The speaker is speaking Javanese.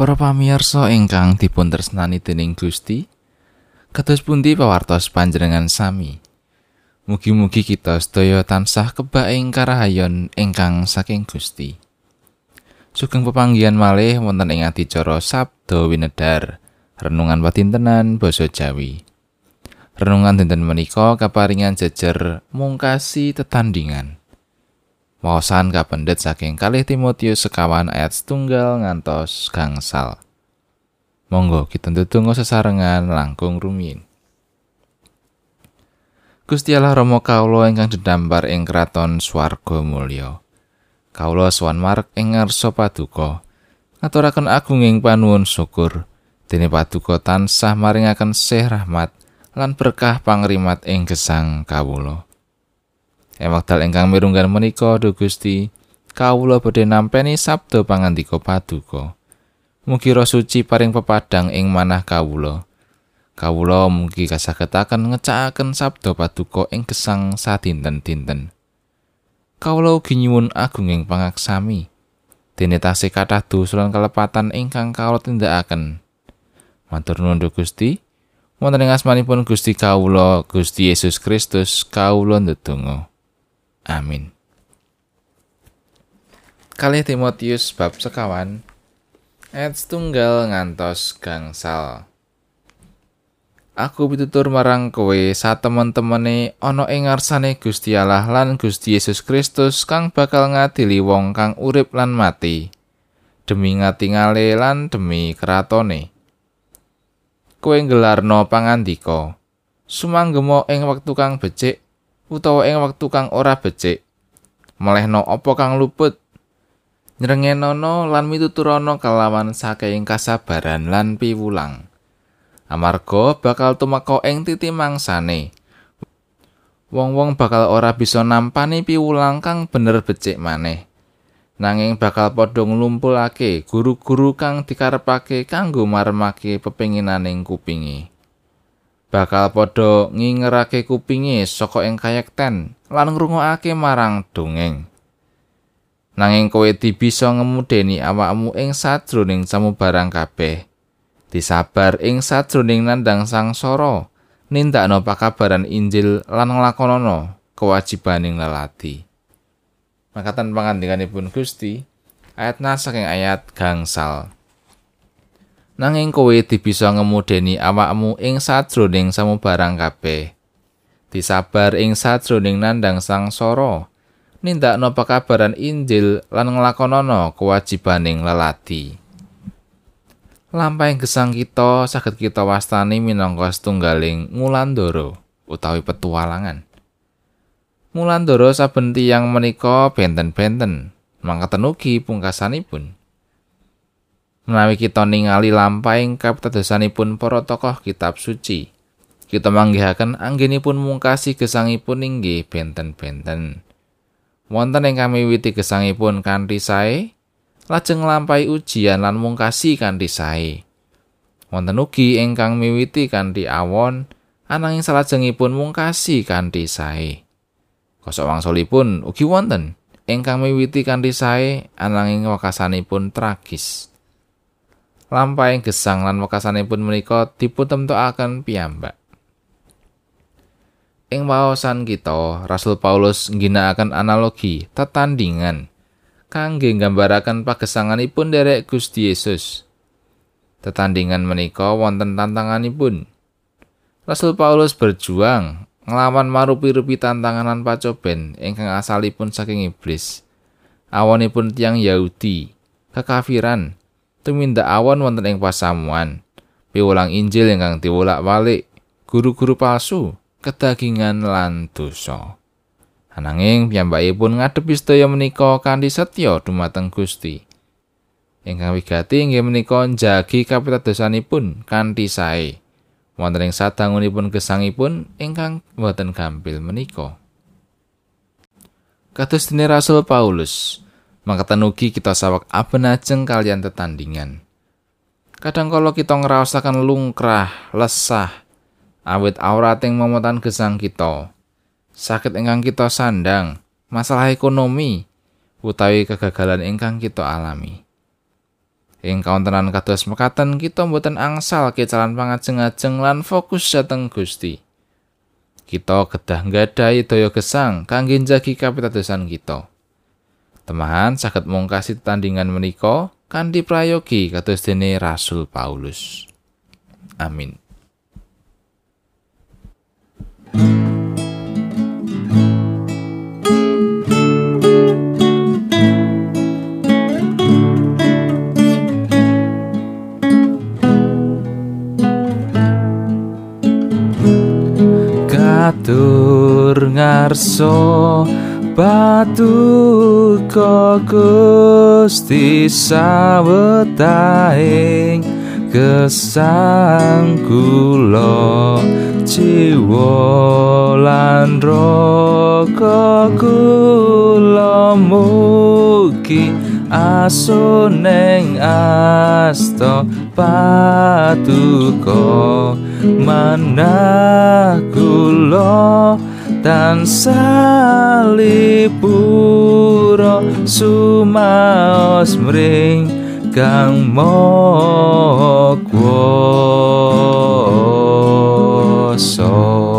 Para pamirsa ingkang dipun tresnani dening Gusti, kados pundi pawartos panjenengan sami? Mugi-mugi kita sedaya tansah kebak ing karahayon ingkang saking Gusti. Sugeng pepanggihan malih wonten ing adicara Sabda Winedar, renungan patintenan basa Jawi. Renungan dinten menika kaparingan jejer mungkasi tetandingan. Wawasan kapendet saking kalih Timotius sekawan ayat setunggal ngantos gangsal. Monggo kita ndedonga sesarengan langkung rumiyin. Gusti Allah Rama kawula ingkang dedambar ing kraton swarga mulya. Kawula sowan marek ing ngarsa paduka. Ngaturaken agunging panuwun syukur dene paduka tansah maringaken sih rahmat lan berkah pangrimat ing gesang kawula. Ing wekdal ingkang mirunggan menika, Duh Gusti, kawula badhe nampeni sabda pangandika paduka. Mugi Roh Suci paring pepadang ing manah kawula. Kawula mugi kasagetaken ngecakaken sabda paduka ing gesang sadinten-dinten. Kawula ugi nyuwun agunging pangaksami. Dene tasih kathah dosa kelepatan ingkang kawula tindakaken. Matur nuwun Gusti. Wonten ing asmanipun Gusti kawula, Gusti Yesus Kristus, kawula ndedonga. Amin. Kalih Timotius bab sekawan ayat setunggal ngantos gangsal. Aku pitutur marang kowe satemen-temene ana ing ngarsane Gusti Allah lan Gusti Yesus Kristus kang bakal ngadili wong kang urip lan mati demi ngatingale lan demi kratone. Kowe nggelarno pangandika sumanggemo ing wektu kang becik utawa ing wektu kang ora becik. Melehno apa kang luput? Nyrengenono lan mituturana kalawan saking kasabaran lan piwulang. Amarga bakal tumeka ing titi mangsane. Wong-wong bakal ora bisa nampani piwulang kang bener becik maneh. Nanging bakal padha nglumpulake guru-guru kang dikarepake kanggo maremake pepinginaning kupingi. Bakal padha ngingerake kupinge saka ing kayekten lan ngrungokake marang dongeng. Nanging kowe dibisa ngemudeni awakmu ing sajroning samubarang kabeh. Disabar ing sajroning nandang sangsara, nindakno pakabaran Injil lan nglakonana kewajibaning lelati. Makatan pangandikanipun Gusti, ayat saking ayat gangsal. Nanging kowe dibisa ngemudeni awakmu ing sajroning samubarang kabeh. Disabar ing sajroning nandang sangsara, nindakno pekabaran Injil lan nglakonana kewajibaning lelati. Lampahing gesang kita saged kita wastani minangka setunggaling ngulandara utawi petualangan. Ngulandara saben tiyang menika benten-benten, mangkaten ugi pungkasanipun. Menawi kita ningali lampahing kapitadosanipun para tokoh kitab suci. Kita manggihaken anggenipun mungkasi gesangipun inggih benten-benten. Wonten ing kami witi gesangipun kanthi sae, lajeng nglampahi ujian lan mungkasi kanthi sae. Wonten ugi ingkang miwiti kanthi awon, ananging salajengipun mungkasi kanthi sae. Kosok wangsulipun ugi wonten ingkang miwiti kanthi sae ananging wekasanipun tragis. Lampahing gesang lan wekasanipun menika dipuntemtokaken piyambak. Ing waosan kita, Rasul Paulus ngginakaken analogi tetandingan kangge nggambaraken pagesanganipun derek Gusti Yesus. Tetandingan menika wonten tantanganipun. Rasul Paulus berjuang nglawan marupi-rupi tantangan lan pacoben ingkang asalipun saking iblis. Awonipun tiang Yahudi, kekafiran, tumindak awon wonten ing pasamuan. Piwulang Injil ingkang diwolak-walik, guru-guru palsu, kedagingan lan dosa. Ananging piyambakipun ngadepi sedaya menika kanthi setya dumateng Gusti. Ingkang wigati inggih menika njagi kapitadosanipun kanthi sae. Wonten ing sadangunipun gesangipun ingkang boten gampil menika. Kados dene Rasul Paulus, Mangkatan ugi kita sawak abenajeng kalian tetandingan. Kadang kalau kita ngerasakan lungkrah, lesah, awit aurating momotan gesang kita, sakit ingkang kita sandang, masalah ekonomi, utawi kegagalan ingkang kita alami. Ing kauntenan kados mekaten kita mboten angsal kecalan pangajeng-ajeng lan fokus dhateng Gusti. Kita kedah nggadahi daya gesang kangge njagi kapitadosan kita. Temahan saged mungkasi tandingan menika kanthi prayogi kados dene Rasul Paulus. Amin. Katur ngarso batu Gusti sawetahing gesang kula jiwa lan raga kula mugi asuneng asta patuko manah kula tansah lipura sumaos mring kang mogwa so